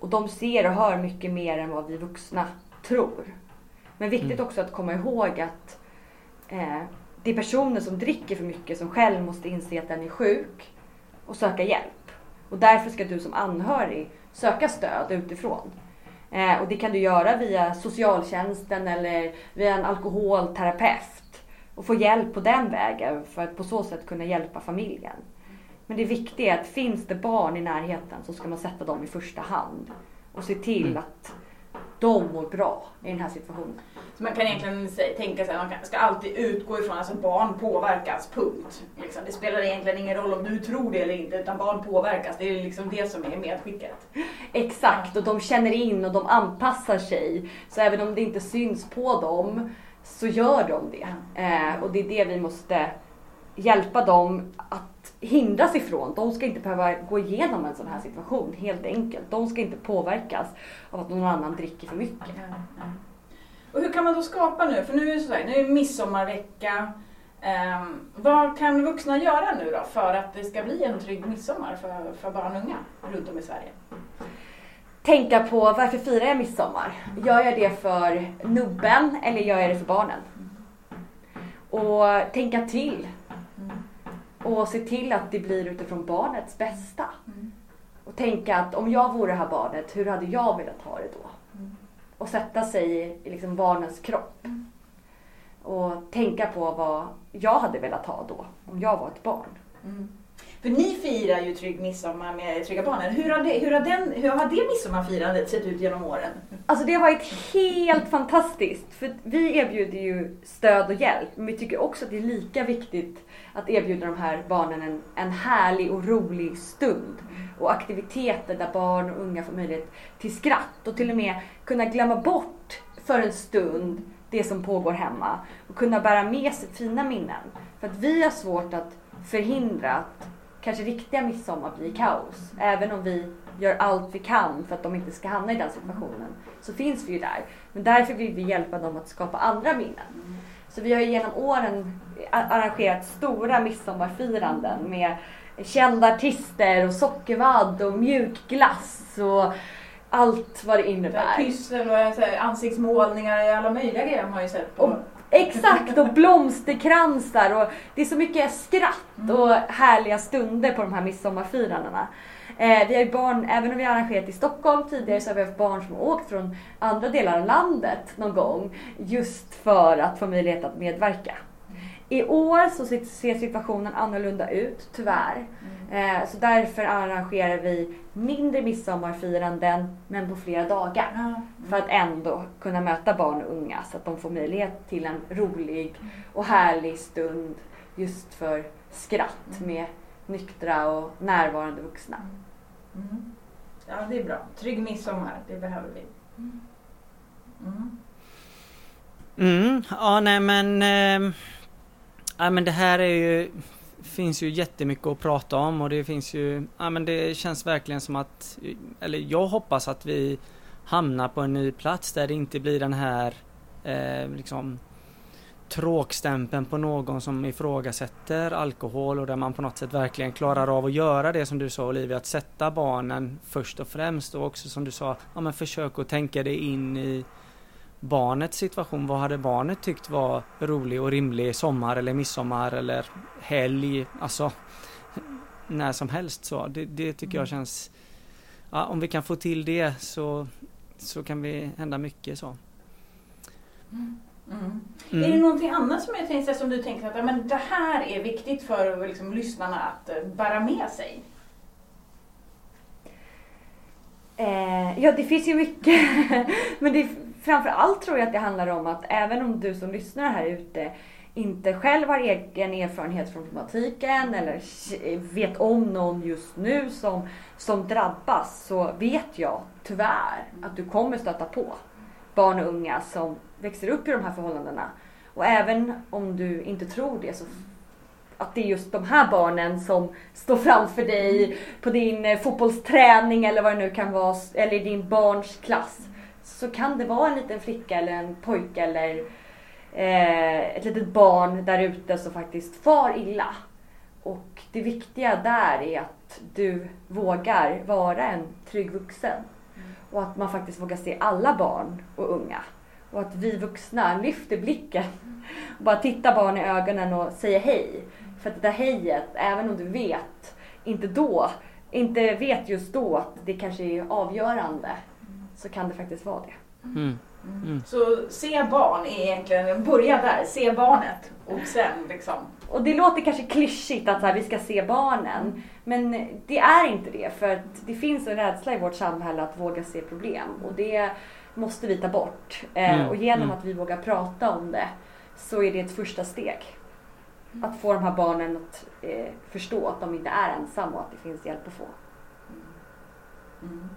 Och de ser och hör mycket mer än vad vi vuxna tror. Men viktigt Mm. också att komma ihåg att eh, det är personer som dricker för mycket som själv måste inse att den är sjuk och söka hjälp. Och därför ska du som anhörig söka stöd utifrån. Eh, och det kan du göra via socialtjänsten eller via en alkoholterapeut. Och få hjälp på den vägen för att på så sätt kunna hjälpa familjen. Men det viktiga är att finns det barn i närheten så ska man sätta dem i första hand. Och se till Mm. att de mår bra i den här situationen. Så man kan egentligen tänka sig att man ska alltid utgå ifrån att alltså barn påverkas, punkt. Liksom. Det spelar egentligen ingen roll om du tror det eller inte, utan barn påverkas. Det är liksom det som är medskicket. Exakt, och de känner in och de anpassar sig. Så även om det inte syns på dem så gör de det. Eh, och det är det vi måste hjälpa dem att hindras ifrån. De ska inte behöva gå igenom en sån här situation helt enkelt. De ska inte påverkas av att någon annan dricker för mycket. Och hur kan man då skapa nu? För nu är det, så här, nu är det midsommarvecka. Ehm, vad kan vuxna göra nu då för att det ska bli en trygg midsommar för, för barn och unga runt om i Sverige? Tänka på varför firar jag midsommar? Gör jag det för nubben eller gör jag det för barnen? Och tänka till. Och se till att det blir utifrån barnets bästa. Och tänka att om jag vore det här barnet, hur hade jag velat ha det då? Och sätta sig i, liksom barnens kropp. Och tänka på vad jag hade velat ha då, om jag var ett barn. Mm. För ni firar ju trygg midsommar med Trygga Barnen. Hur har det, hur har den, hur har det midsommarfirandet sett ut genom åren? Alltså det har varit helt fantastiskt. För vi erbjuder ju stöd och hjälp. Men vi tycker också att det är lika viktigt att erbjuda de här barnen en, en härlig och rolig stund. Och aktiviteter där barn och unga får möjlighet till skratt. Och till och med kunna glömma bort för en stund det som pågår hemma. Och kunna bära med sig fina minnen. För att vi har svårt att förhindra att kanske riktiga midsommar blir kaos. Även om vi gör allt vi kan för att de inte ska hamna i den situationen. Så finns vi ju där. Men därför vill vi hjälpa dem att skapa andra minnen. Så vi har ju genom åren arrangerat stora midsommarfiranden med kända artister och sockervadd och mjukglass och allt vad det innebär. Pyssel och så här, ansiktsmålningar och alla möjliga grejer har man ju sett på. Och- Exakt och blomsterkransar och det är så mycket skratt och härliga stunder på de här midsommarfirandena. Eh, vi har ju barn, även om vi har arrangerat i Stockholm tidigare så har vi haft barn som har åkt från andra delar av landet någon gång just för att få möjlighet att medverka. I år så ser situationen annorlunda ut, tyvärr. Eh, så därför arrangerar vi mindre midsommarfiranden men på flera dagar. Ja. För att ändå kunna möta barn och unga så att de får möjlighet till en rolig och härlig stund just för skratt med nyktra och närvarande vuxna. Mm. Ja, det är bra. Trygg midsommar, det behöver vi. Mm. Mm, ja nej men... Ja men det här är ju... Finns ju jättemycket att prata om och det finns ju... Ja men det känns verkligen som att... Eller jag hoppas att vi hamnar på en ny plats där det inte blir den här eh, liksom tråkstämpeln på någon som ifrågasätter alkohol och där man på något sätt verkligen klarar av att göra det som du sa Olivia, att sätta barnen först och främst och också som du sa, ja men försök att tänka dig in i barnets situation. Vad hade barnet tyckt var rolig och rimlig sommar eller midsommar eller helg, alltså när som helst så. Det, det tycker jag känns, ja, om vi kan få till det så, så kan vi hända mycket så. Mm. Mm. Är det någonting annat som, jag tänkte, som du tänker att men det här är viktigt för liksom, lyssnarna att eh, bära med sig? Eh, ja, det finns ju mycket. (laughs) Men det, framför allt tror jag att det handlar om att även om du som lyssnar här ute inte själv har egen erfarenhet från problematiken eller vet om någon just nu som, som drabbas så vet jag tyvärr att du kommer stöta på barn och unga som växer upp i de här förhållandena. Och även om du inte tror det så att det är just de här barnen som står framför dig på din fotbollsträning eller vad det nu kan vara, eller i din barns klass. Så kan det vara en liten flicka eller en pojke eller eh, ett litet barn där ute som faktiskt far illa. Och det viktiga där är att du vågar vara en trygg vuxen. Och att man faktiskt vågar se alla barn och unga. Och att vi vuxna lyfter blicken och (laughs) bara tittar barn i ögonen och säger hej. För att det där hejet, även om du vet, inte då, inte vet just då att det kanske är avgörande, så kan det faktiskt vara det. Mm. Mm. Så se barn är egentligen, börja där, se barnet och sen liksom. Och det låter kanske klyschigt att så här, vi ska se barnen. Men det är inte det. För att det finns en rädsla i vårt samhälle att våga se problem. Och det måste vi ta bort. Eh, mm. Och genom mm. att vi vågar prata om det så är det ett första steg. Att få de här barnen att eh, förstå att de inte är ensamma och att det finns hjälp att få. Mm.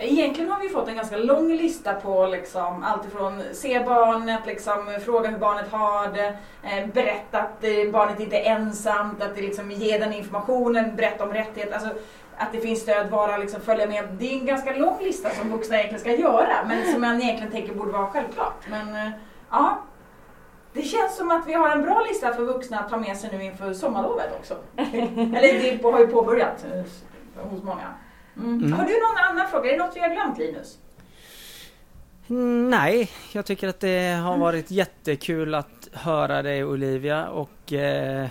Egentligen har vi fått en ganska lång lista på liksom, allt ifrån se barnet, liksom, fråga hur barnet har det, eh, berätta att eh, barnet inte är ensamt, att liksom, ge den informationen, berätta om rättigheter. Alltså, att det finns stöd, vara, liksom, följa med. Det är en ganska lång lista som vuxna egentligen ska göra, men som man egentligen tänker borde vara självklart. Men eh, ja, det känns som att vi har en bra lista för vuxna att ta med sig nu inför sommarlovet också. (laughs) Eller det har ju påbörjat hos många. Mm. Mm. Har du någon annan fråga? Är det något vi har glömt Linus? Nej, jag tycker att det har varit jättekul att höra dig Olivia och, eh,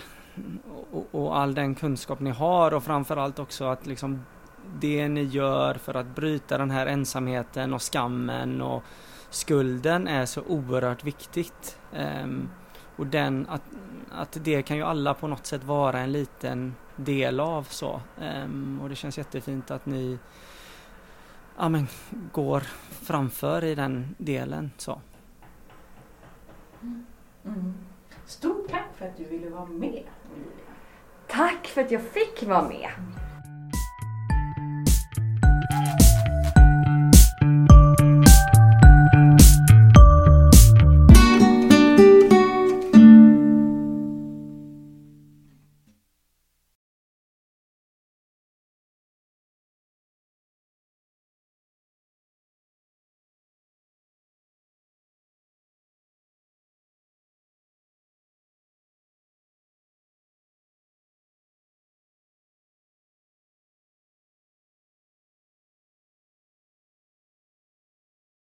och, och, all den kunskap ni har och framförallt också att liksom det ni gör för att bryta den här ensamheten och skammen och skulden är så oerhört viktigt. Um, och den, att, att det kan ju alla på något sätt vara en liten del av så. Um, och det känns jättefint att ni ja, men, går framför i den delen. så. Mm. Stort tack för att du ville vara med Tack för att jag fick vara med.